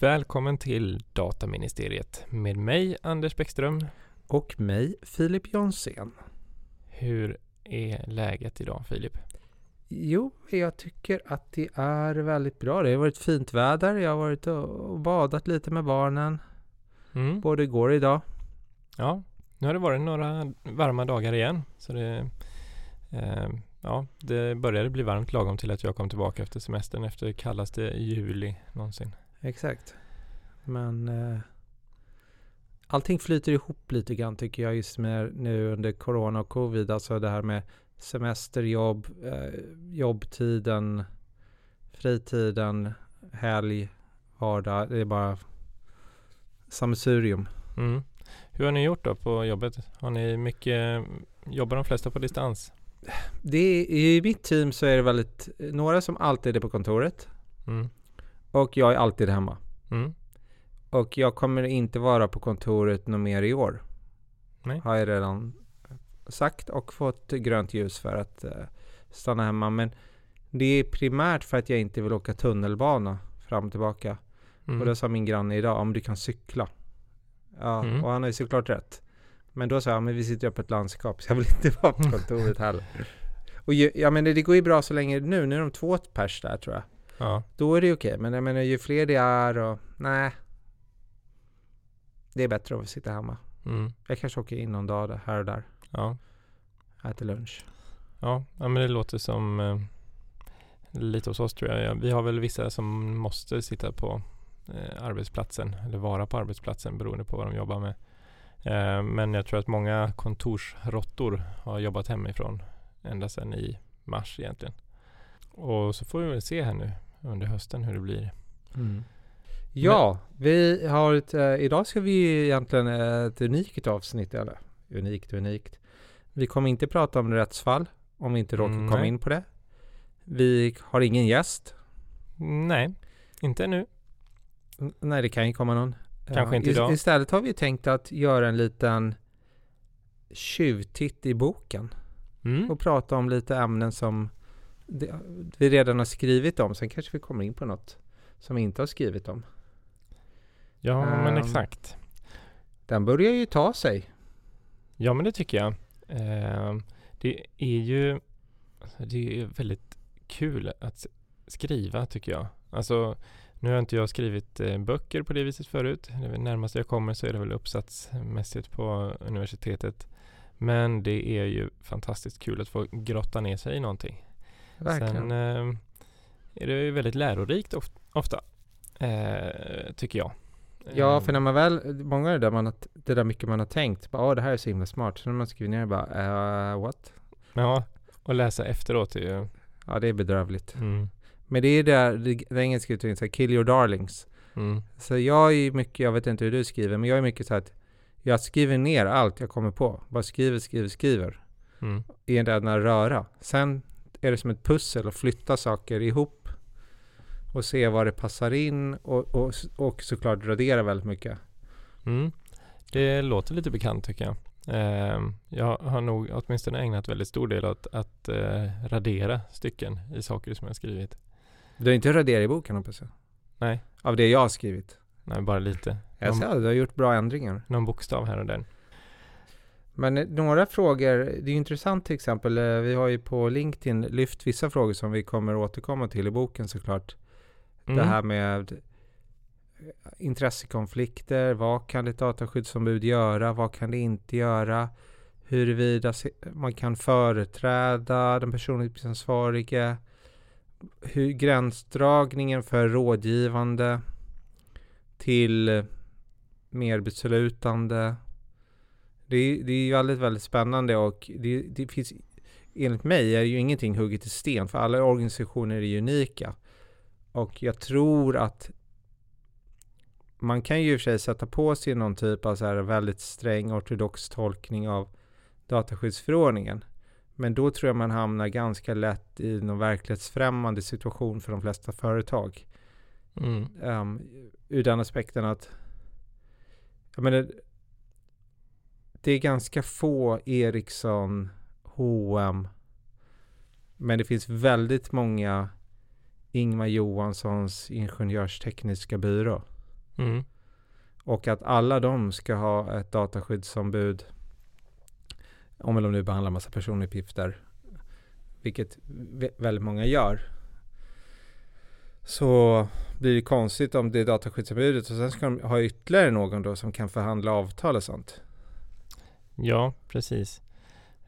Välkommen till Dataministeriet med mig Anders Bäckström. Och mig Filip Jonsén. Hur är läget idag Filip? Jo, jag tycker att det är väldigt bra. Det har varit fint väder. Jag har varit och badat lite med barnen. Mm. Både igår och idag. Ja, nu har det varit några varma dagar igen. Så det, eh, ja, det började bli varmt lagom till att jag kom tillbaka efter semestern efter kallaste juli någonsin. Exakt. Men eh, allting flyter ihop lite grann tycker jag just med nu under corona och covid. Alltså det här med semester, jobb, eh, jobbtiden, fritiden, helg, vardag. Det är bara sammelsurium. Mm. Hur har ni gjort då på jobbet? Har ni mycket, jobbar de flesta på distans? Det är, I mitt team så är det väldigt, några som alltid är på kontoret Mm. Och jag är alltid hemma. Mm. Och jag kommer inte vara på kontoret något mer i år. Nej. Har jag redan sagt och fått grönt ljus för att eh, stanna hemma. Men det är primärt för att jag inte vill åka tunnelbana fram och tillbaka. Mm. Och då sa min granne idag, om du kan cykla. Ja, Mm. och han har ju såklart rätt. Men då sa jag, men vi sitter ju på ett landskap så jag vill inte vara på kontoret heller. Och ju, ja men det, det går ju bra så länge nu, nu är de två pers där tror jag. Ja. Då är det okej, men jag menar ju fler det är och nej. Det är bättre att sitta hemma. Mm. Jag kanske åker in någon dag där, här och där. Ja. Äter lunch. Ja, ja men det låter som eh, lite hos oss tror jag. Ja, Vi har väl vissa som måste sitta på eh, arbetsplatsen eller vara på arbetsplatsen beroende på vad de jobbar med. Eh, men jag tror att många kontorsråttor har jobbat hemifrån ända sedan i mars egentligen. Och så får vi väl se här nu under hösten hur det blir. Ja, vi har ett, eh, idag ska vi egentligen eh, ett unikt avsnitt, eller unikt unikt. Vi kommer inte prata om rättsfall, om vi inte råkar Mm, komma nej. in på det. Vi har ingen gäst. Nej, inte ännu. N- Nej, det kan ju komma någon. Kanske inte is- idag. Istället har vi tänkt att göra en liten tjuvtitt i boken. Mm. och prata om lite ämnen som det, vi redan har skrivit om. Sen kanske vi kommer in på något som vi inte har skrivit om. Ja, men Ehm. exakt. Den börjar ju ta sig. Ja, men det tycker jag. Eh, det är ju alltså, det är väldigt kul att skriva tycker jag. Alltså, nu har inte jag skrivit eh, böcker på det viset förut. Det är väl närmast jag kommer så är det väl uppsatsmässigt på universitetet. Men det är ju fantastiskt kul att få grotta ner sig i någonting. Verkligen. Sen eh, är det ju väldigt lärorikt of- ofta, eh, tycker jag. ja, Eh, för när man väl, många är det där, man har, det där mycket man har tänkt. Bara, Åh, det här är så himla smart. Så när man skriver ner bara, uh, what? Ja, och läsa efteråt är ju... Ja, det är bedrövligt. Mm, Men det är där, det engelska uttrycket säger kill your darlings. mm, Så jag är mycket, jag vet inte hur du skriver, men jag är mycket så att jag skriver ner allt jag kommer på. Bara skriver, skriver, skriver. mm. i en denna röra. Sen är det som ett pussel att flytta saker ihop och se var det passar in och, och, och såklart radera väldigt mycket. Mm. Det låter lite bekant tycker jag. Ehm, jag har nog åtminstone ägnat väldigt stor del åt att eh, radera stycken i saker som jag skrivit. Du har inte raderat i boken hoppas jag? Nej. Av det jag har skrivit? Nej, bara lite. Jag ser du har gjort bra ändringar. någon bokstav här och där. Men eh, några frågor, det är ju intressant till exempel, eh, vi har ju på LinkedIn lyft vissa frågor som vi kommer återkomma till i boken såklart. Mm. Det här med eh, intressekonflikter, vad kan ett dataskyddsombud göra, vad kan det inte göra, huruvida man kan företräda den personuppgiftsansvarige, hur gränsdragningen för rådgivande till mer beslutande. Det är, det är ju väldigt, väldigt spännande och det, det finns enligt mig är ju ingenting hugget i sten för alla organisationer är unika. Och jag tror att man kan ju i och för sig sätta på sig någon typ av så här väldigt sträng ortodox tolkning av dataskyddsförordningen. Men då tror jag man hamnar ganska lätt i någon verklighetsfrämmande situation för de flesta företag. Mm. Um, ur den aspekten att jag menar, det är ganska få Ericsson, H&M men det finns väldigt många Ingmar Johanssons ingenjörstekniska byrå. Mm. Och att alla de ska ha ett dataskyddsombud om de nu behandlar massa personuppgifter, vilket vä- väldigt många gör. Så blir det konstigt om det är dataskyddsombudet och sen ska de ha ytterligare någon då som kan förhandla avtal och sånt. Ja, precis.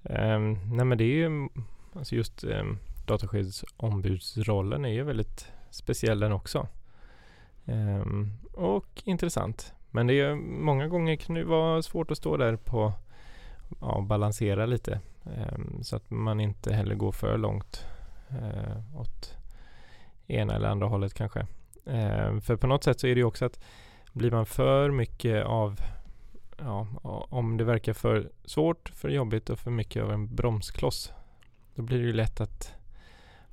Um, nej men det är ju alltså just um, dataskyddsombudsrollen är ju väldigt speciell den också. Um, och intressant. Men det är många gånger kan det vara svårt att stå där på ja, balansera lite um, så att man inte heller går för långt uh, åt ena eller andra hållet kanske. Um, för på något sätt så är det ju också att blir man för mycket av ja, om det verkar för svårt, för jobbigt och för mycket av en bromskloss då blir det ju lätt att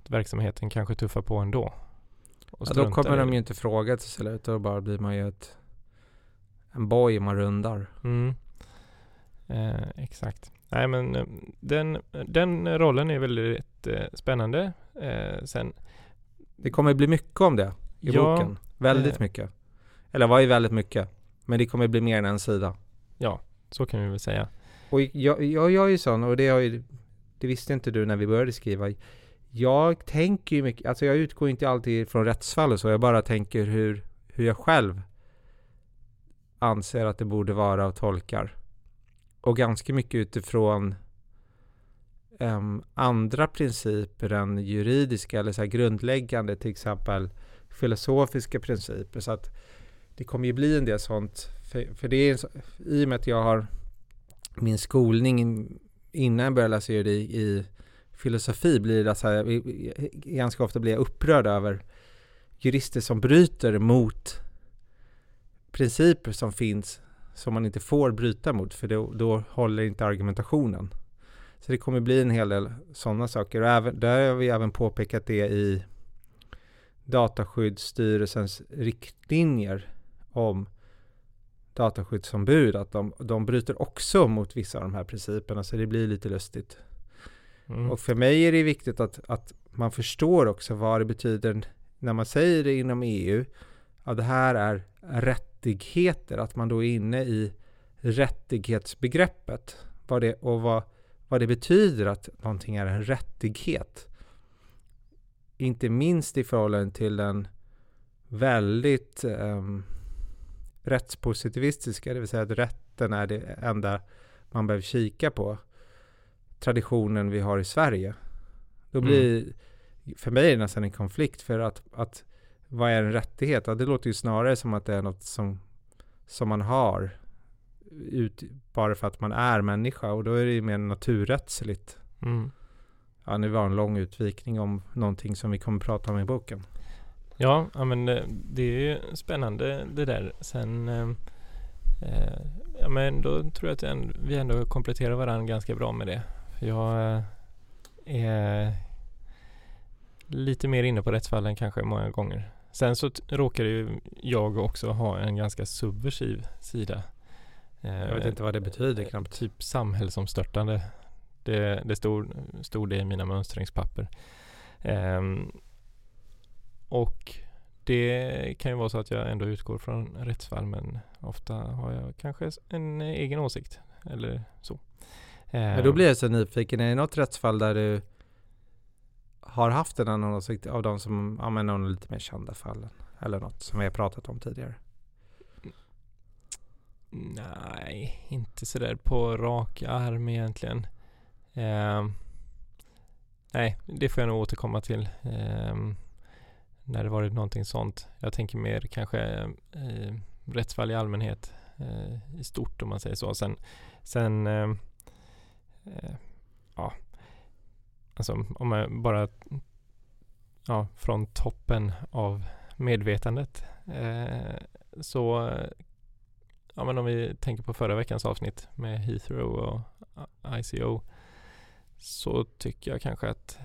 verksamheten kanske tuffar på ändå. Ja, då kommer de ju inte fråga till slut. Då bara blir man ju ett, en boj man rundar. Mm. Eh, exakt. Nej men eh, den, den rollen är väldigt eh, spännande. Eh, sen Det kommer bli mycket om det i Ja, boken. Väldigt eh. mycket. Eller vad är väldigt mycket? Men det kommer bli mer än en sida. Ja, så kan vi väl säga. Och jag, jag, jag är ju sån, och det, har ju, det visste inte du när vi började skriva. Jag tänker ju mycket, alltså jag utgår inte alltid från rättsfall och så, jag bara tänker hur, hur jag själv anser att det borde vara och tolkar. Och ganska mycket utifrån um, andra principer än juridiska eller så här grundläggande, till exempel filosofiska principer. Så att det kommer ju bli en del sånt. För, för det är så, i och med att jag har min skolning innan jag började läsa juridik i filosofi blir det så här, ganska ofta blir jag upprörd över jurister som bryter mot principer som finns som man inte får bryta mot för då, då håller inte argumentationen. Så det kommer bli en hel del sådana saker och även, där har vi även påpekat det i Dataskyddsstyrelsens riktlinjer om dataskyddsombud att de, de bryter också mot vissa av de här principerna så det blir lite lustigt. Mm. Och för mig är det viktigt att, att man förstår också vad det betyder när man säger det inom EU. Ja, det här är rättigheter, att man då är inne i rättighetsbegreppet. Vad det, och vad, vad det betyder att någonting är en rättighet. Inte minst i förhållande till den väldigt um, rättspositivistiska, det vill säga att rätten är det enda man behöver kika på traditionen vi har i Sverige. Då blir, mm. för mig är det nästan en konflikt för att, att vad är en rättighet? Ja, det låter ju snarare som att det är något som, som man har ut, bara för att man är människa och då är det ju mer naturrättsligt. Mm. Ja, nu var en lång utvikning om någonting som vi kommer prata om i boken. Ja, men det, det är ju spännande det där. Sen eh, eh, ja, men då tror jag att vi ändå kompletterar varandra ganska bra med det. Jag eh, är lite mer inne på rättsfallen kanske många gånger. Sen så råkar ju jag också ha en ganska subversiv sida. Jag vet inte vad det betyder knappt. Typ samhällsomstörtande. Det, det stod, stod det i mina mönstringspapper. Um, och det kan ju vara så att jag ändå utgår från rättsfall men ofta har jag kanske en egen åsikt eller så. Men då blir jag så nyfiken, är det något rättsfall där du har haft en annan åsikt av de som, ja men de lite mer kända fallen? Eller något som vi har pratat om tidigare? Nej, inte sådär på rak arm egentligen. Eh, nej, det får jag nog återkomma till. Eh, när det varit någonting sånt. Jag tänker mer kanske eh, rättsfall i allmänhet eh, i stort om man säger så. Sen, sen eh, eh ja, alltså om man bara ja, från toppen av medvetandet eh, så ja, men om vi tänker på förra veckans avsnitt med Heathrow och ICO så tycker jag kanske att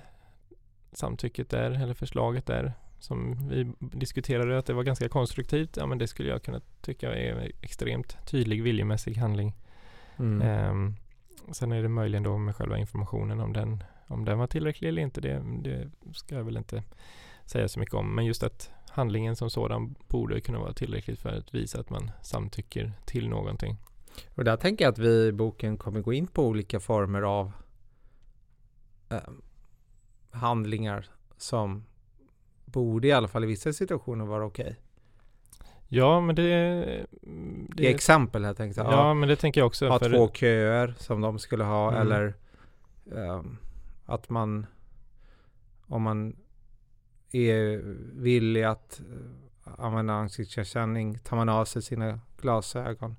samtycket där, eller förslaget där som vi diskuterade att det var ganska konstruktivt. Ja men det skulle jag kunna tycka är extremt tydlig viljemässig handling. Mm. Um, sen är det möjligen då med själva informationen om den, om den var tillräcklig eller inte. Det, det ska jag väl inte säga så mycket om. Men just att handlingen som sådan borde kunna vara tillräckligt för att visa att man samtycker till någonting. Och där tänker jag att vi i boken kommer gå in på olika former av eh, handlingar som borde i alla fall i vissa situationer vara okej. Okay. Ja, men det... det I exempel här tänkte jag. Ja, ja, men det tänker jag också. Ha två köer som de skulle ha mm. eller um, att man om man är villig att uh, använda ansiktskänning tar man av sig sina glasögon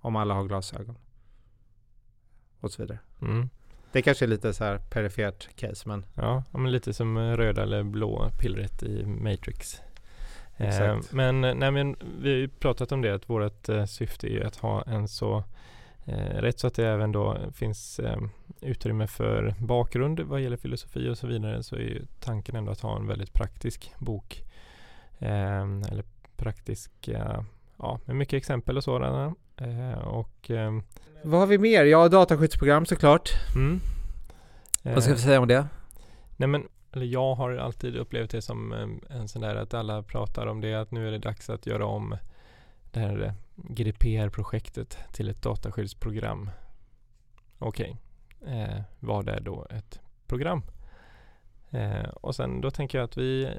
om alla har glasögon och så vidare. Mm. Det kanske är lite så här perifert case men Ja, men lite som röda eller blå pillret i Matrix. Eh, men, nej, men vi har ju pratat om det att vårt eh, syfte är att ha en så eh, rätt så att det även då finns eh, utrymme för bakgrund vad gäller filosofi och så vidare så är ju tanken ändå att ha en väldigt praktisk bok. Eh, eller praktiska, ja med mycket exempel och sådana. Eh, och vad har vi mer? Ja, dataskyddsprogram såklart. Mm. Vad ska vi säga om det? Nej men eller jag har alltid upplevt det som en sån där att alla pratar om det att nu är det dags att göra om det här GDPR-projektet till ett dataskyddsprogram. Okej, okay. eh, vad är då ett program? Eh, och sen då tänker jag att vi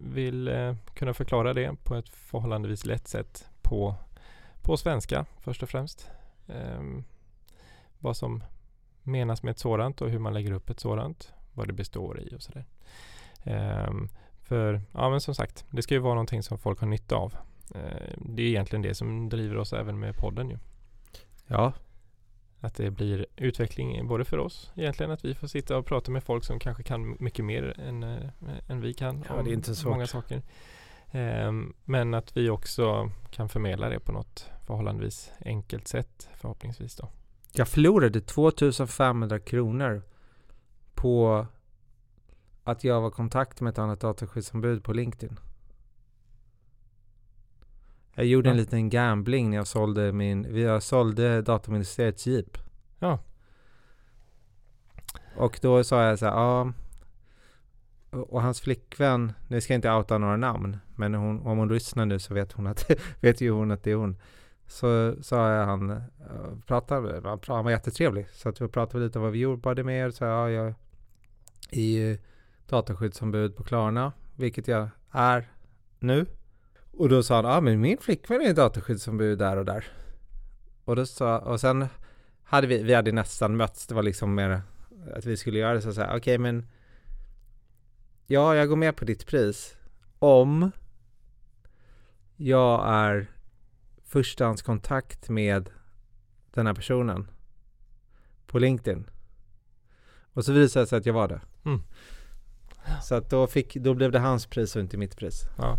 vill eh, kunna förklara det på ett förhållandevis lätt sätt på, på svenska först och främst. Ehm, vad som menas med ett sådant och hur man lägger upp ett sådant vad det består i och sådär. Um, för, ja men som sagt, det ska ju vara någonting som folk har nytta av. Uh, det är egentligen det som driver oss även med podden ju. Ja. Att det blir utveckling både för oss egentligen, att vi får sitta och prata med folk som kanske kan mycket mer än, äh, än vi kan. Ja, svårt. Många saker. Um, men att vi också kan förmedla det på något förhållandevis enkelt sätt förhoppningsvis då. Jag förlorade 2500 kronor på att jag var i kontakt med ett annat dataskyddsombud på LinkedIn. Jag gjorde ja. en liten gambling när jag sålde min, jag sålde Dataministeriets Jeep. Ja. Och då sa jag så här, ja. Och hans flickvän, nu ska jag inte outa några namn, men hon, om hon lyssnar nu så vet hon att, vet ju hon att det är hon. Så sa han, eh, pratade, han var jättetrevlig. Så att vi pratade lite om vad vi jobbade med. Så ja, jag i dataskyddsombud på Klarna, vilket jag är nu. Och då sa han, ja ah, men min flickvän är dataskyddsombud där och där. Och, då sa, och sen hade vi, vi hade nästan mötts, det var liksom mer att vi skulle göra det så att säga, okej okay, men ja, jag går med på ditt pris om jag är förstahandskontakt med den här personen på LinkedIn. Och så visade det sig att jag var det. Mm. Så att då, fick, då blev det hans pris och inte mitt pris. Ja.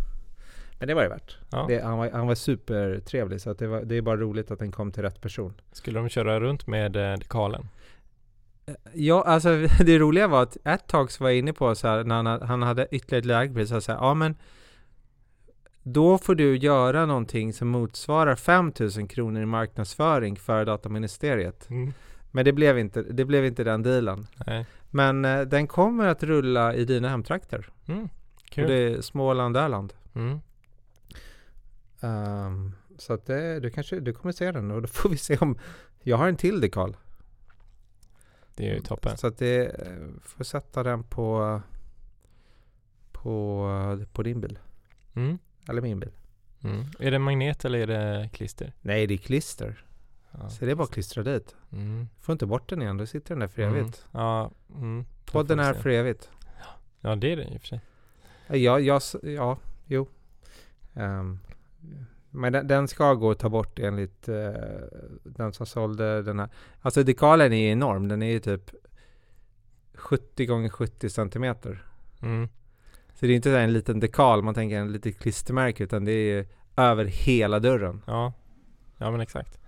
Men det var det värt. Ja. Det, han, var, han var supertrevlig så att det, var, det är bara roligt att den kom till rätt person. Skulle de köra runt med eh, dekalen? Ja, alltså det roliga var att ett tag så var jag inne på så här, när han, han hade ytterligare ett lägre så här, ja men då får du göra någonting som motsvarar 5000 kronor i marknadsföring för dataministeriet. Mm. Men det blev inte, det blev inte den dealen. Nej. Men eh, den kommer att rulla i dina hemtrakter. Mm. Och det är Småland, Öland. Mm. Um, så att det, du kanske, du kommer se den och då får vi se om jag har en till dekal. Det är ju toppen. Så att det, eh, får sätta den på, på, på din bil. Mm. Eller min bil. Mm. Är det magnet eller är det klister? Nej, det är klister. Ja, så det är bara att klistra dit. Mm. Får inte bort den igen, då sitter den där för mm. evigt. Mm. Ja, mm. Podden är för evigt. Ja, det är det i och för sig. Ja, ja, ja jo. Um, men den, den, ska gå att ta bort enligt uh, den som sålde den här. Alltså dekalen är enorm. Den är ju typ 70 gånger 70 centimeter. Mm. Så det är inte en liten dekal, man tänker en litet klistermärke, utan det är över hela dörren. Ja, ja men exakt.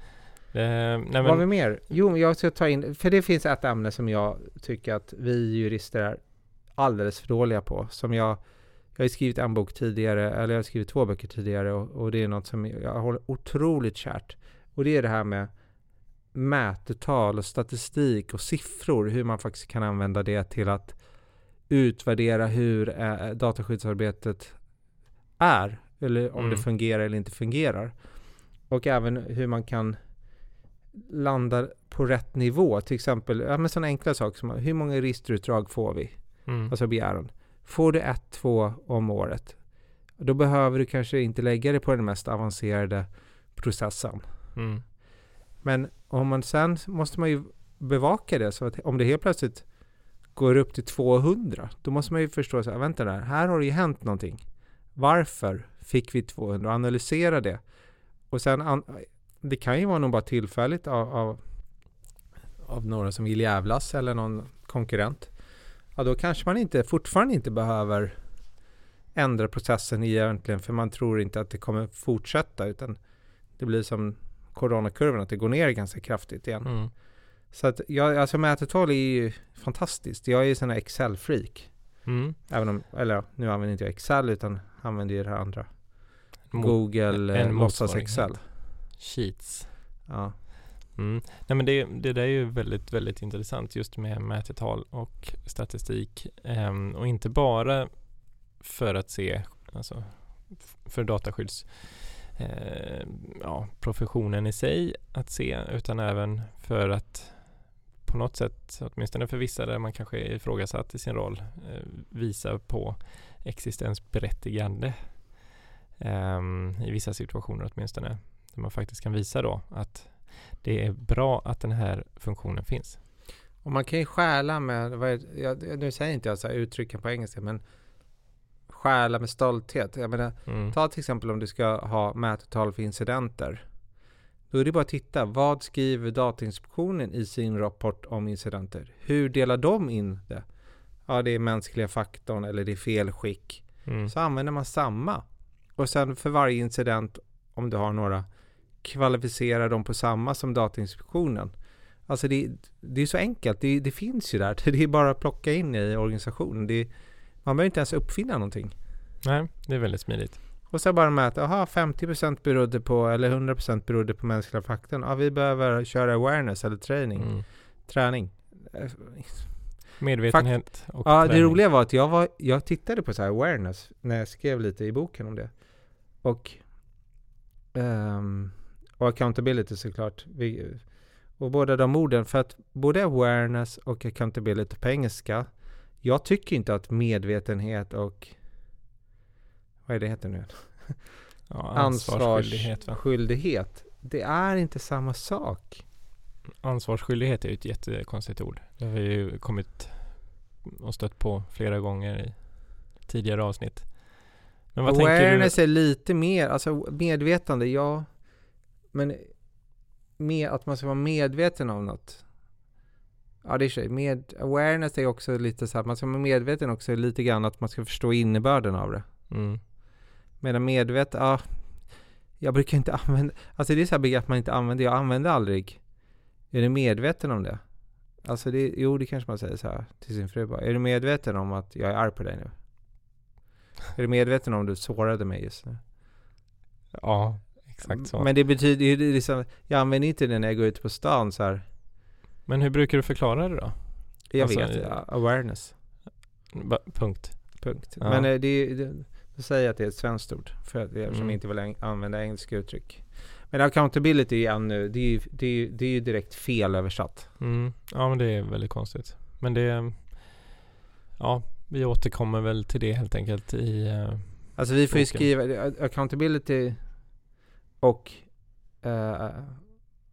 Eh, nej, men... Vad har vi mer? Jo, jag ska ta in, för det finns ett ämne som jag tycker att vi jurister är alldeles för dåliga på. Som jag, jag har skrivit en bok tidigare, eller jag har skrivit två böcker tidigare och, och det är något som jag håller otroligt kärt. Och det är det här med mätetal och statistik och siffror, hur man faktiskt kan använda det till att utvärdera hur eh, dataskyddsarbetet är. Eller om Mm. det fungerar eller inte fungerar. Och även hur man kan landa på rätt nivå. Till exempel, ja men sådana enkla saker som hur många registerutdrag får vi? Mm. Alltså begäran. Får du ett, två om året, då behöver du kanske inte lägga det på den mest avancerade processen. Mm. Men om man sen måste man ju bevaka det så att om det helt plötsligt går upp till 200, då måste man ju förstå så här, vänta där, här har det ju hänt någonting. Varför fick vi 200? Analysera det. Och sen, an- det kan ju vara nog bara tillfälligt av, av, av några som vill jävlas eller någon konkurrent. Ja, då kanske man inte, fortfarande inte behöver ändra processen egentligen, för man tror inte att det kommer fortsätta, utan det blir som coronakurvan, att det går ner ganska kraftigt igen. Mm. Så att jag, alltså mätetal är ju fantastiskt. Jag är ju sån här Excel-freak. Mm. Även om, eller ja, nu använder inte jag Excel utan använder ju det här andra. Google en eh, låtsas. Excel. Sheets. Ja. Mm. Nej, men det, det där är ju väldigt, väldigt intressant just med mätetal och statistik. Um, och inte bara för att se, alltså för dataskydds eh, ja, professionen i sig att se, utan även för att på något sätt, åtminstone för vissa där man kanske är ifrågasatt i sin roll, eh, visa på existensberättigande ehm, i vissa situationer åtminstone. Där man faktiskt kan visa då att det är bra att den här funktionen finns. Och man kan ju stjäla med, är, jag, nu säger inte jag så här uttrycken på engelska, men stjäla med stolthet. Jag menar, Mm. ta till exempel om du ska ha mätetal för incidenter. Då är det bara att titta, vad skriver Datainspektionen i sin rapport om incidenter? Hur delar de in det? Ja, det är mänskliga faktorn eller det är felskick. Mm. Så använder man samma. Och sen för varje incident, om du har några, kvalificerar de på samma som Datainspektionen. Alltså det, det är så enkelt, det, det finns ju där. Det är bara att plocka in i organisationen. Det, man behöver inte ens uppfinna någonting. Nej, det är väldigt smidigt. Och så bara mäta, aha 50% berodde på, eller 100% berodde på mänskliga faktorn. Ja, vi behöver köra awareness eller träning. Mm. Träning. Medvetenhet och Ja, det träning. roliga var att jag, var, jag tittade på så här awareness när jag skrev lite i boken om det. Och, ehm, och accountability såklart. Vi, och båda de orden, för att både awareness och accountability på engelska, jag tycker inte att medvetenhet och vad är det heter nu? ja, ansvarsskyldighet. Va? Ansvarsskyldighet. Det är inte samma sak. Ansvarsskyldighet är ju ett jättekonstigt ord. Det har vi ju kommit och stött på flera gånger i tidigare avsnitt. Men vad tänker Awareness är lite mer, alltså medvetande, ja. Men med, att man ska vara medveten om något. Ja, det är sig. Med, awareness är också lite så här, man ska vara medveten också lite grann att man ska förstå innebörden av det. Mm. Medan medveten, ja. Jag brukar inte använda, alltså det är så här begrepp man inte använder, jag använder aldrig. Är du medveten om det? Alltså det, jo det kanske man säger så här till sin fru bara. Är du medveten om att jag är arg på dig nu? Är du medveten om att du sårade mig just nu? Ja, exakt så. Men, Men det betyder ju liksom, jag använder inte det när jag går ut på stan så här. hur brukar du förklara det då? Jag Alltså, vet, eh, ja, awareness. Ba- punkt. Punkt. Ja. Men eh, det, är- då säger att det är ett svenskt ord. För att, Mm. jag inte vill använda engelska uttryck. Men accountability är ännu, det är ju det är, det är ju direkt fel översatt. Mm. Ja, men det är väldigt konstigt. Men det... Ja, vi återkommer väl till det helt enkelt i... eh, Alltså vi får ju skriva accountability och eh,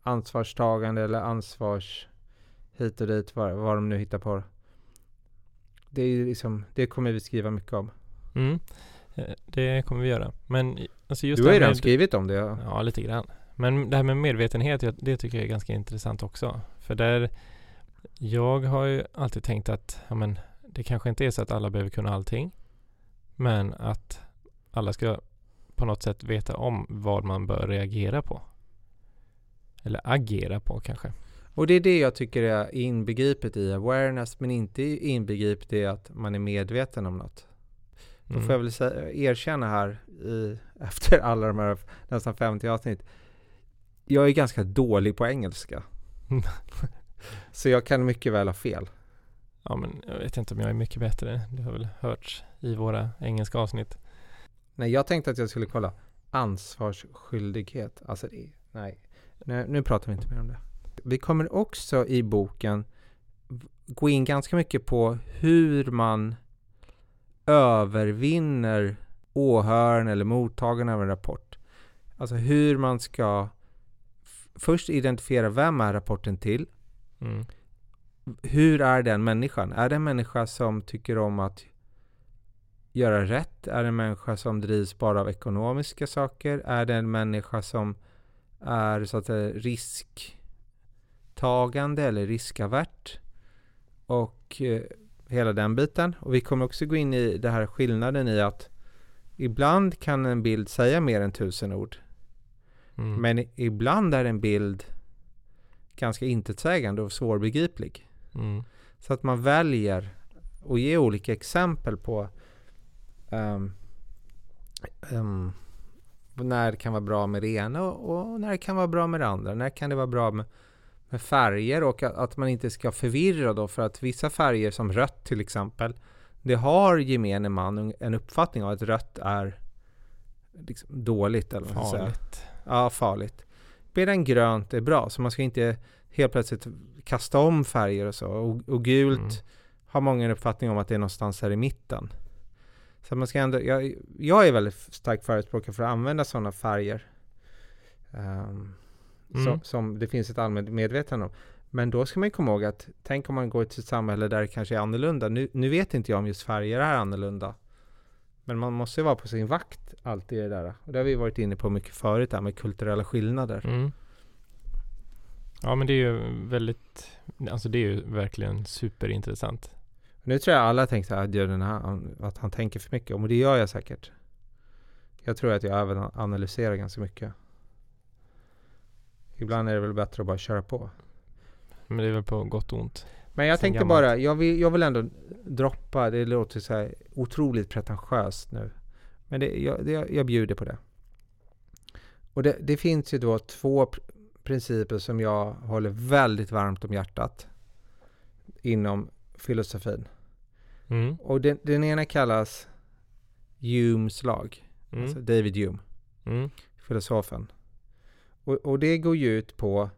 ansvarstagande eller ansvars hit och dit, vad, vad de nu hittar på. Det är liksom, det kommer vi skriva mycket om. Mm. Eh, Det kommer vi göra. Men alltså just du har ju redan med- skrivit om det. Ja. Ja, lite grann. Men det här med medvetenhet, det tycker jag är ganska intressant också. För där, jag har ju alltid tänkt att ja, men, det kanske inte är så att alla behöver kunna allting. Men att alla ska på något sätt veta om vad man bör reagera på. Eller agera på kanske. Och det är det jag tycker är inbegripet i awareness, men inte inbegripet i att man är medveten om något. Då Mm. får jag väl erkänna här i, efter alla de här nästan 50 avsnitt. Jag är ganska dålig på engelska. Mm. Så jag kan mycket väl ha fel. Ja, men jag vet inte om jag är mycket bättre. Det har väl hörts i våra engelska avsnitt. Nej, jag tänkte att jag skulle kolla ansvarsskyldighet. Alltså, nej. Nu, nu pratar vi inte mer om det. Vi kommer också i boken gå in ganska mycket på hur man övervinner åhöraren eller mottagaren av en rapport. Alltså hur man ska först identifiera vem är rapporten till? Mm. Hur är den människan? Är det en människa som tycker om att göra rätt? Är det en människa som drivs bara av ekonomiska saker? Är det en människa som är så att säga risktagande eller riskavert? Och eh, hela den biten. Och vi kommer också gå in i det här skillnaden i att ibland kan en bild säga mer än tusen ord. Mm. Men ibland är en bild ganska intetsägande och svårbegriplig. Mm. Så att man väljer att ge olika exempel på um, um, när det kan vara bra med det ena och, och, när det kan vara bra med det andra. När kan det vara bra med, med färger och att, att, man inte ska förvirra då för att vissa färger som rött till exempel det har gemene man en uppfattning av att rött är liksom dåligt eller vad. Farligt. Ja, farligt. Medan grönt är bra, så man ska inte helt plötsligt kasta om färger och så. Och, och gult Mm. har många en uppfattning om att det är någonstans här i mitten. Så man ska ändå, jag, jag är väldigt stark förespråkare för att använda sådana färger. ehm, Mm. som, som det finns ett allmänt medvetande om. Men då ska man komma ihåg att tänk om man går till ett samhälle där det kanske är annorlunda. Nu, nu vet inte jag om just färger är annorlunda. Men man måste ju vara på sin vakt alltid i det där. Och det har vi varit inne på mycket förut, där med kulturella skillnader. Mm. Ja men det är ju väldigt, alltså det är ju verkligen superintressant. Nu tror jag alla tänker här, att, gör den här, att han tänker för mycket. Och det gör jag säkert. Jag tror att jag även analyserar ganska mycket. Ibland är det väl bättre att bara köra på. Men det är väl på gott och ont. Men jag Sen tänkte gammalt. bara, jag vill, jag vill ändå droppa, det låter så här otroligt pretentiöst nu. Men det, jag, det, jag bjuder på det. Och det, det finns ju då två pr- principer som jag håller väldigt varmt om hjärtat inom filosofin. Mm. Och den, den ena kallas Humes lag, Mm. alltså David Hume, Mm. filosofen. Och, och det går ju ut på,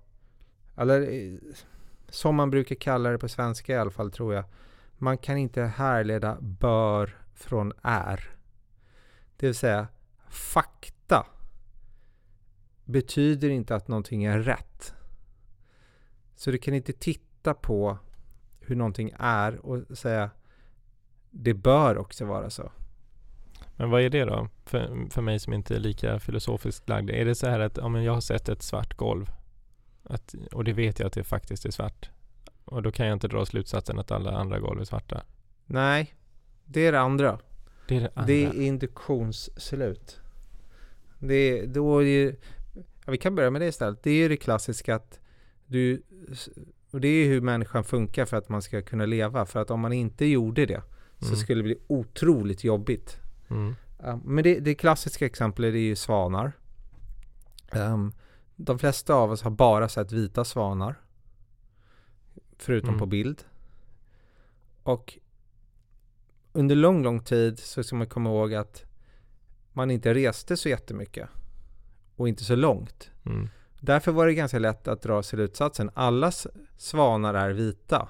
eller eh, som man brukar kalla det på svenska i alla fall tror jag, man kan inte härleda bör från är. Det vill säga, fakta betyder inte att någonting är rätt. Så du kan inte titta på hur någonting är och säga det bör också vara så. Men vad är det då? För, för mig som inte är lika filosofiskt lagd. Är det så här att ja, men jag har sett ett svart golv att, och det vet jag att det faktiskt är svart. Och då kan jag inte dra slutsatsen att alla andra golv är svarta. Nej, det är det andra. Det är det andra. Det är induktionsslut. Det är, då är ju, ja, vi kan börja med det istället. Det är ju det klassiska att du, och det är ju hur människan funkar för att man ska kunna leva. För att om man inte gjorde det så Mm. skulle det bli otroligt jobbigt. Mm. Ja, men det, det klassiska exemplet är ju svanar. Ehm, de flesta av oss har bara sett vita svanar. Förutom Mm. på bild. Och under lång, lång tid så ska man komma ihåg att man inte reste så jättemycket. Och inte så långt. Mm. Därför var det ganska lätt att dra slutsatsen. Alla svanar är vita.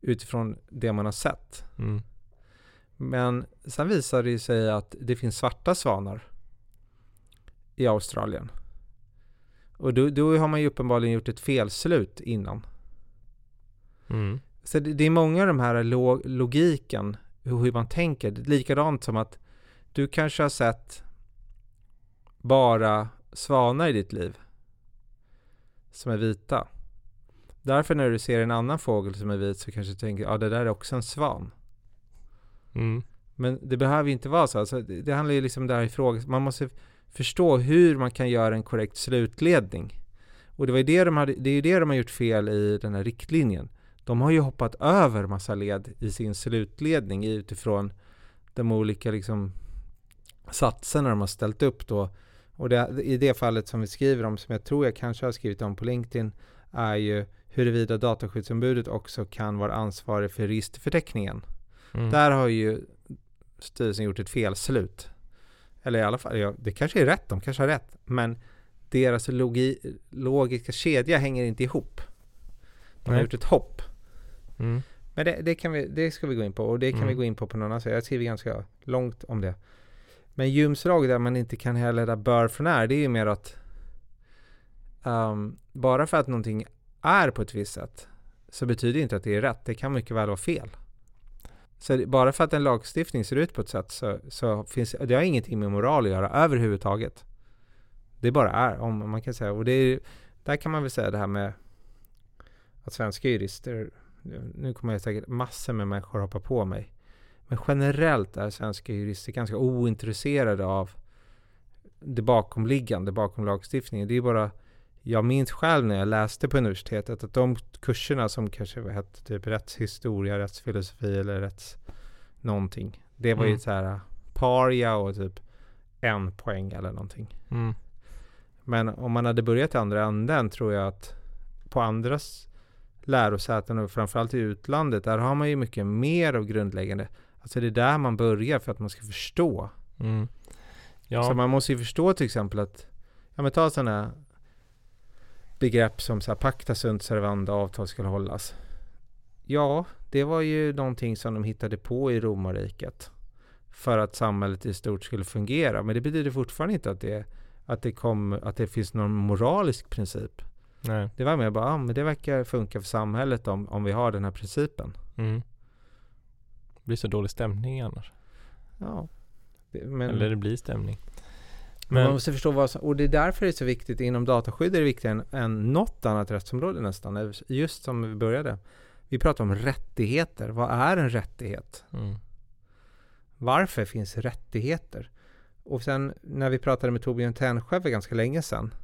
Utifrån det man har sett. Mm. Men sen visar det sig att det finns svarta svanar i Australien. Och då, då har man ju uppenbarligen gjort ett felslut innan. Mm. Så det, det är många av de här lo, logiken, hur, hur man tänker. Likadant som att du kanske har sett bara svanar i ditt liv som är vita. Därför när du ser en annan fågel som är vit så kanske du tänker ja det där är också en svan. Mm. Men det behöver ju inte vara så. Alltså, det, det handlar ju liksom där ifrån. Man måste förstå hur man kan göra en korrekt slutledning. Och det, var ju det, de hade, det är ju det de har gjort fel i den här riktlinjen. De har ju hoppat över massa led i sin slutledning utifrån de olika liksom satserna de har ställt upp då. Och det, i det fallet som vi skriver om, som jag tror jag kanske har skrivit om på LinkedIn, är ju huruvida dataskyddsombudet också kan vara ansvarig för registerförteckningen. Mm. Där har ju styrelsen gjort ett felslut. Eller i alla fall, ja, det kanske är rätt, de kanske har rätt. Men deras logi, logiska kedja hänger inte ihop. De har Nej. gjort ett hopp. Mm. Men det, det, kan vi, det ska vi gå in på och det kan Mm. vi gå in på på någon annan sida. Jag skriver ganska långt om det. Men Humes lag där man inte kan härleda bör från är, det är ju mer att ehm, bara för att någonting är på ett visst sätt så betyder det inte att det är rätt. Det kan mycket väl vara fel. Så bara för att en lagstiftning ser ut på ett sätt så, så finns det har ingenting med moral att göra överhuvudtaget. Det bara är, om man kan säga. Och det är, där kan man väl säga det här med att svenska jurister nu kommer jag säkert massor med människor hoppa på mig. Men generellt är svenska jurister ganska ointresserade av det bakomliggande, bakom lagstiftningen. Det är bara, jag minns själv när jag läste på universitetet att de kurserna som kanske hette typ rättshistoria, rättsfilosofi eller rätts någonting. Det var ju Mm. så här paria och typ en poäng eller någonting. Mm. Men om man hade börjat i andra änden tror jag att på andras lärosäten och framförallt i utlandet, där har man ju mycket mer av grundläggande. Alltså det är där man börjar för att man ska förstå. Mm. Ja. Så man måste ju förstå till exempel att, ja men ta sådana begrepp som så här pacta sunt servanda, avtal skulle hållas. Ja, det var ju någonting som de hittade på i romarriket. För att samhället i stort skulle fungera. Men det betyder fortfarande inte att det, att det, kom, att det finns någon moralisk princip. Nej. Det var mer bara, ah, men det verkar funka för samhället om, om vi har den här principen. Mm. Det blir så dålig stämning annars. Ja. Det, men Eller det blir stämning. Man Men, måste förstå vad som, och det är därför det är så viktigt, inom dataskydd är det viktigare än, än något annat rättsområde nästan. Just som vi började. Vi pratar om rättigheter. Vad är en rättighet? mm. Varför finns rättigheter? Och sen när vi pratade med Torbjörn Tännsjö för ganska länge sedan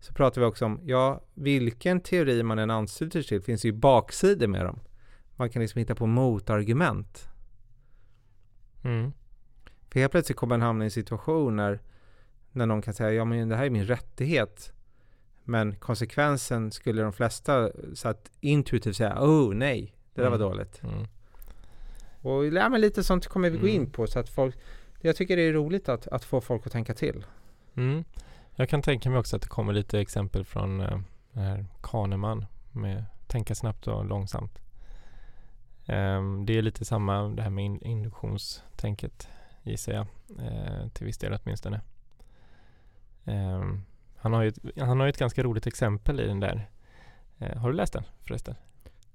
så pratade vi också om, ja, vilken teori man än ansluter sig till finns ju baksidor med dem. Man kan liksom hitta på motargument. Mm. För helt plötsligt kommer man hamna i en situation när, någon kan säga, ja men det här är min rättighet. Men konsekvensen skulle de flesta så att intuitivt säga, oh nej, det där var Mm. dåligt. Mm. Och ja, men lite sånt kommer vi gå in Mm. på så att folk, jag tycker det är roligt att, att få folk att tänka till. Mm. Jag kan tänka mig också att det kommer lite exempel från uh, den här Kahneman med tänka snabbt och långsamt. Ehm, det är lite samma det här med in- induktionstänket gissar jag. eh, till viss del åtminstone. Ehm, han, har ju ett, han har ju ett ganska roligt exempel i den där. Eh, har du läst den förresten?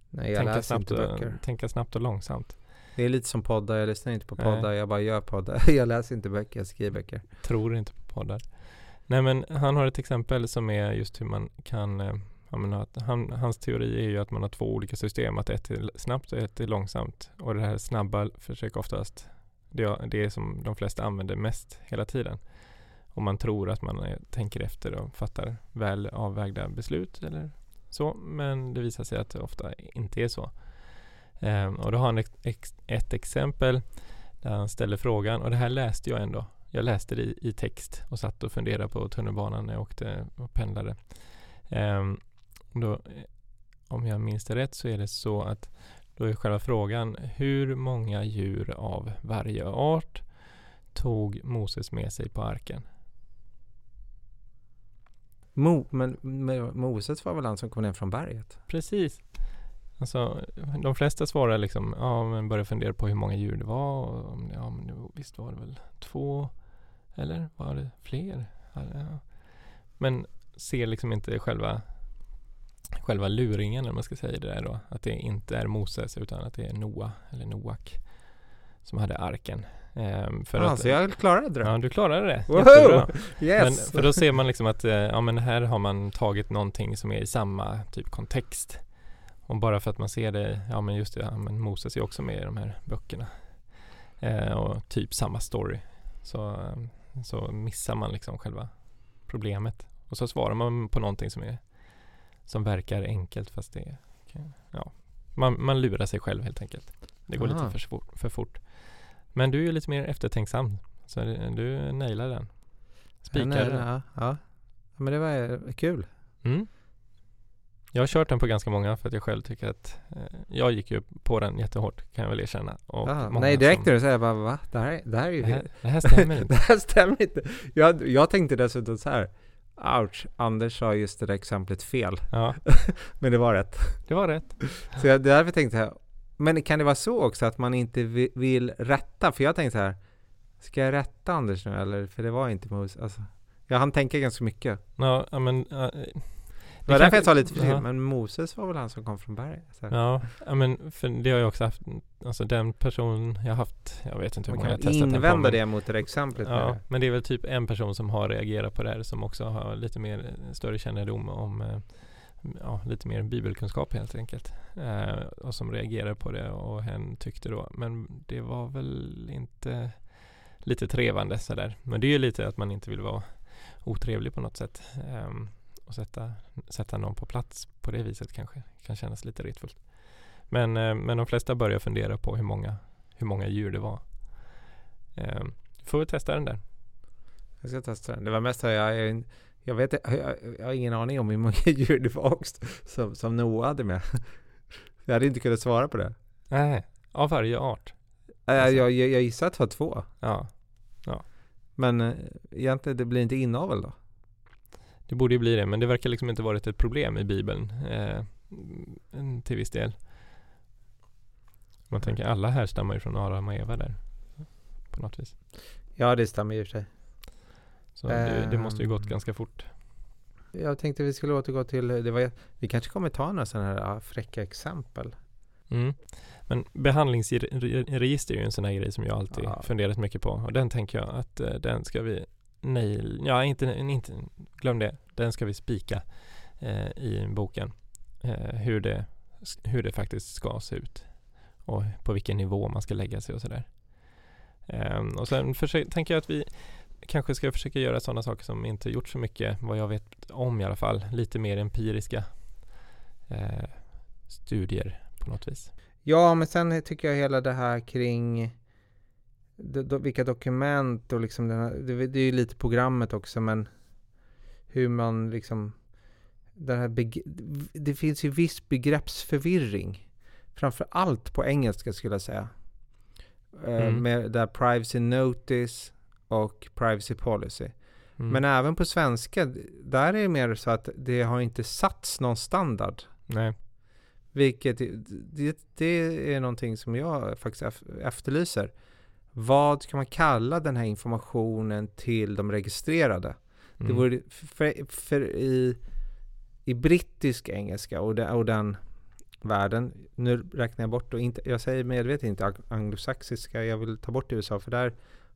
Nej, jag tänka, läser snabbt inte och, böcker. tänka snabbt och långsamt. Det är lite som poddar, jag lyssnar inte på Nej. poddar, jag bara gör poddar. jag läser inte böcker, jag skriver böcker. tror inte på poddar. Nej men han har ett exempel som är just hur man kan eh, jag menar, att han, Hans teori är ju att man har två olika system, att ett är snabbt och ett är långsamt. Och det här snabba försöker oftast, det, är- det är som de flesta använder mest hela tiden. Om man tror att man eh, tänker efter och fattar väl avvägda beslut eller så. Men det visar sig att det ofta inte är så. Ehm, och då har han ett, ett exempel där han ställer frågan, och det här läste jag ändå jag läste det i, i text och satt och funderade på tunnelbanan när jag åkte och pendlade. Ehm, då, eh, om jag minns det rätt så är det så att då är själva frågan hur många djur av varje art tog Moses med sig på arken? Mo, men, men Moses var väl han som kom ner från berget? Precis. Alltså, de flesta svarar liksom, ja men börjar fundera på hur många djur det var. Och, ja men visst var det väl två? Eller var det fler? Ja, ja. Men ser liksom inte själva själva luringen, om man ska säga det där då. Att det inte är Moses utan att det är Noa, eller Noak, som hade arken. Ehm, för ah, att, så jag klarade det? Ja, du klarade det. Wow! Jättebra. Yes! Men för då ser man liksom att eh, ja, men här har man tagit någonting som är i samma typ kontext. Och bara för att man ser det, ja men just det, ja, men Moses är också med i de här böckerna. Eh, och typ samma story. Så, eh, så missar man liksom själva problemet. Och så svarar man på någonting som är som verkar enkelt fast det är, ja, man, man lurar sig själv helt enkelt. Det går Aha. lite för, för fort. Men du är lite mer eftertänksam. Så det- du nailar den. Nej, den. ja, ja. men det var eh, kul. Mm. Jag har kört den på ganska många för att jag själv tycker att eh, jag gick ju på den jättehårt kan jag väl erkänna. Och Ah, många nej, direkt när du säger bara va? Det här, det här är ju... det här, det här stämmer det inte. här stämmer inte. Jag, jag tänkte dessutom så här. Ouch, Anders sa just det där exemplet fel. Ja, Men det var rätt. det var rätt. Så jag, därför tänkte jag, men kan det vara så också att man inte vi, vill rätta? För jag tänkte så här, ska jag rätta Anders nu eller? För det var inte Moses. Alltså, jag hann tänka ganska mycket. Ja, ja, men... ja, Det var därför jag sa lite Ja. försiktigt, men Moses var väl han som kom från berget? Ja, ja, men för det har jag också haft. Alltså den person jag haft, jag vet inte hur många jag har testat den på. invända det mot det exemplet. Ja, det. men det är väl typ en person som har reagerat på det här som också har lite mer eh, större kännedom om eh, ja, lite mer bibelkunskap helt enkelt. Eh, och som reagerade på det och hen tyckte då, men det var väl inte lite trevande sådär. Men det är ju lite att man inte vill vara otrevlig på något sätt. Eh, och sätta, sätta någon på plats på det viset kanske kan kännas lite retfullt. Men, eh, men de flesta börjar fundera på hur många, hur många djur det var. Eh, får vi testa den där. Jag ska testa den. Det var mest så här, jag, jag, jag vet jag, jag har ingen aning om hur många djur det var också som, som Noah hade med. Jag hade inte kunnat svara på det. Nej, av varje art. Alltså. Jag, jag, jag gissar att det var två. Ja, Men eh, egentligen, det blir inte inavel då? det borde ju bli det, men det verkar liksom inte varit ett problem i Bibeln eh, mm, till viss del. Man tänker alla här stammar ju från Adam och Eva där. På något vis. Ja, det stämmer och för sig. Så det, det måste ju gått Ehm. ganska fort. Jag tänkte vi skulle återgå till, det var, vi kanske kommer ta några sådana här fräcka exempel. Mm. Men behandlingsregister är ju en sån här grej som jag alltid Ja. funderat mycket på. Och den tänker jag att eh, den ska vi, nej, ja inte, inte, glöm det. Den ska vi spika eh, i boken. Eh, hur, det, hur det faktiskt ska se ut. Och på vilken nivå man ska lägga sig och sådär. Ehm, och sen försö- tänker jag att vi kanske ska försöka göra sådana saker som inte gjort så mycket, vad jag vet om i alla fall. Lite mer empiriska eh, studier på något vis. Ja, men sen tycker jag hela det här kring do, do, vilka dokument och liksom den här, det, det är ju lite programmet också, men hur man liksom den här det finns ju viss begreppsförvirring. Framför allt på engelska skulle jag säga. Eh, Mm. Med där privacy notice och privacy policy. Mm. Men även på svenska, där är det mer så att det har inte satts någon standard. Nej. Vilket, det, det är någonting som jag faktiskt ef- efterlyser. Vad ska man kalla den här informationen till de registrerade? Mm. Det vore, för, för i, i brittisk engelska och den, och den världen, nu räknar jag bort och inte, jag säger medvetet inte ang- anglosaxiska, jag vill ta bort USA för där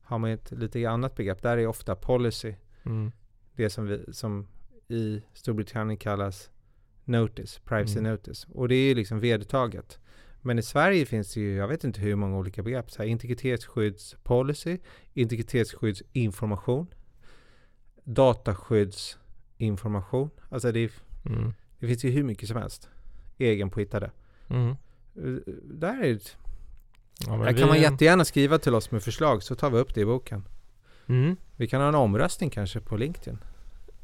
har man ett lite annat begrepp. Där är ofta policy, Mm. det som, vi, som i Storbritannien kallas notice, privacy Mm. notice. Och det är ju liksom vedertaget. Men i Sverige finns det ju, jag vet inte hur många olika begrepp. Så här, integritetsskyddspolicy, integritetsskyddsinformation, dataskyddsinformation. Alltså det, Mm. det finns ju hur mycket som helst. Egenpåhittade. Mm. Uh, Där är det, Ja, där vi- kan man jättegärna skriva till oss med förslag så tar vi upp det i boken. Mm. Vi kan ha en omröstning kanske på LinkedIn.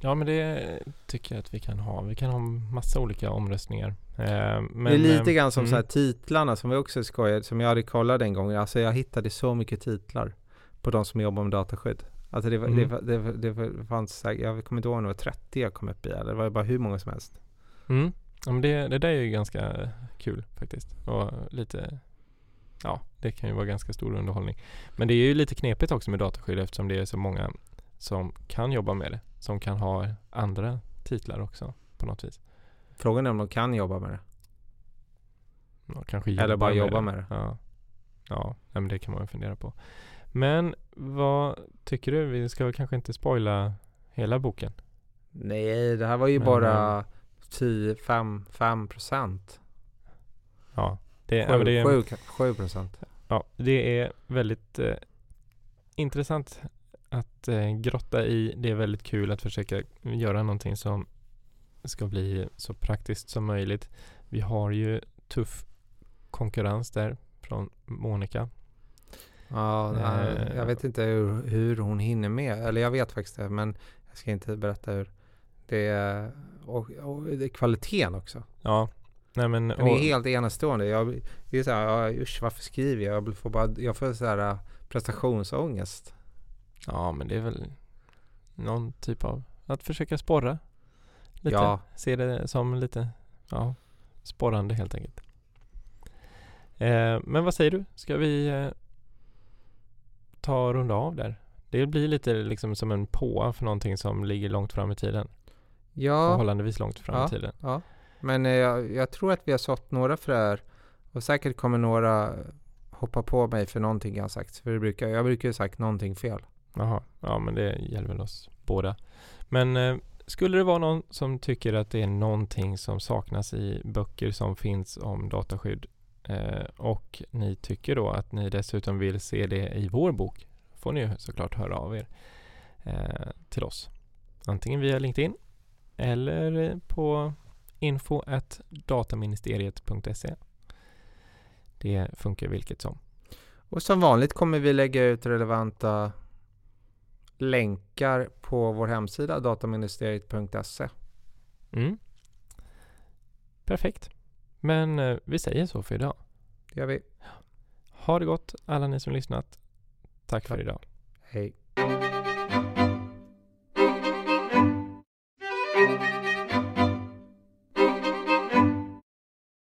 Ja men det tycker jag att vi kan ha. Vi kan ha massa olika omröstningar. Eh, men, det är lite grann som mm. så här titlarna som vi också skojade, som jag hade kollat en gång. Alltså jag hittade så mycket titlar på de som jobbar med dataskydd. Alltså det, var, det, Mm. det, det var, fanns, jag kommer inte ihåg om det var 30 jag kom upp i, eller det var bara hur många som helst. Mm. Ja, men det, det där är ju ganska kul faktiskt. Och lite Ja, det kan ju vara ganska stor underhållning. Men det är ju lite knepigt också med dataskydd eftersom det är så många som kan jobba med det. Som kan ha andra titlar också på något vis. Frågan är om de kan jobba med det. Ja, kanske Eller bara jobbar jobba med det. Ja, ja men det kan man ju fundera på. Men vad tycker du? Vi ska kanske inte spoila hela boken? Nej, det här var ju Men, bara 10, 5, 5 procent. Ja, det, ja, men det, är, 7, 7 procent. ja, det är väldigt eh, intressant att eh, grotta i. Det är väldigt kul att försöka göra någonting som ska bli så praktiskt som möjligt. Vi har ju tuff konkurrens där från Monica. Ja, nej, Eh. jag vet inte hur, hur hon hinner med. Eller jag vet faktiskt det, men jag ska inte berätta hur. Det är, och, och det är kvaliteten också. Ja, nej men... Den är helt enastående. Jag, det är så här, usch varför skriver jag? Jag får bara, jag får så här äh, prestationsångest. Ja, men det är väl någon typ av att försöka sporra. Lite. Ja. Se det som lite, ja, sporrande helt enkelt. Eh, men vad säger du? Ska vi eh, ta och runda av där? Det blir lite liksom som en påa för någonting som ligger långt fram i tiden. Ja, Förhållandevis långt fram Ja. i tiden. ja men eh, jag, jag tror att vi har sått några fröer och säkert kommer några hoppa på mig för någonting jag har sagt. För det brukar, jag brukar ju sagt någonting fel. Jaha, ja men det gäller väl oss båda. Men eh, skulle det vara någon som tycker att det är någonting som saknas i böcker som finns om dataskydd eh, och ni tycker då att ni dessutom vill se det i vår bok får ni ju såklart höra av er eh, till oss. Antingen via LinkedIn eller på info dataministeriet.se. Det funkar vilket som. Och som vanligt kommer vi lägga ut relevanta länkar på vår hemsida dataministeriet.se. Mm. Perfekt. Men eh, vi säger så för idag. Det gör vi. Ha det gott alla ni som lyssnat. Tack för Tack. idag. Hej.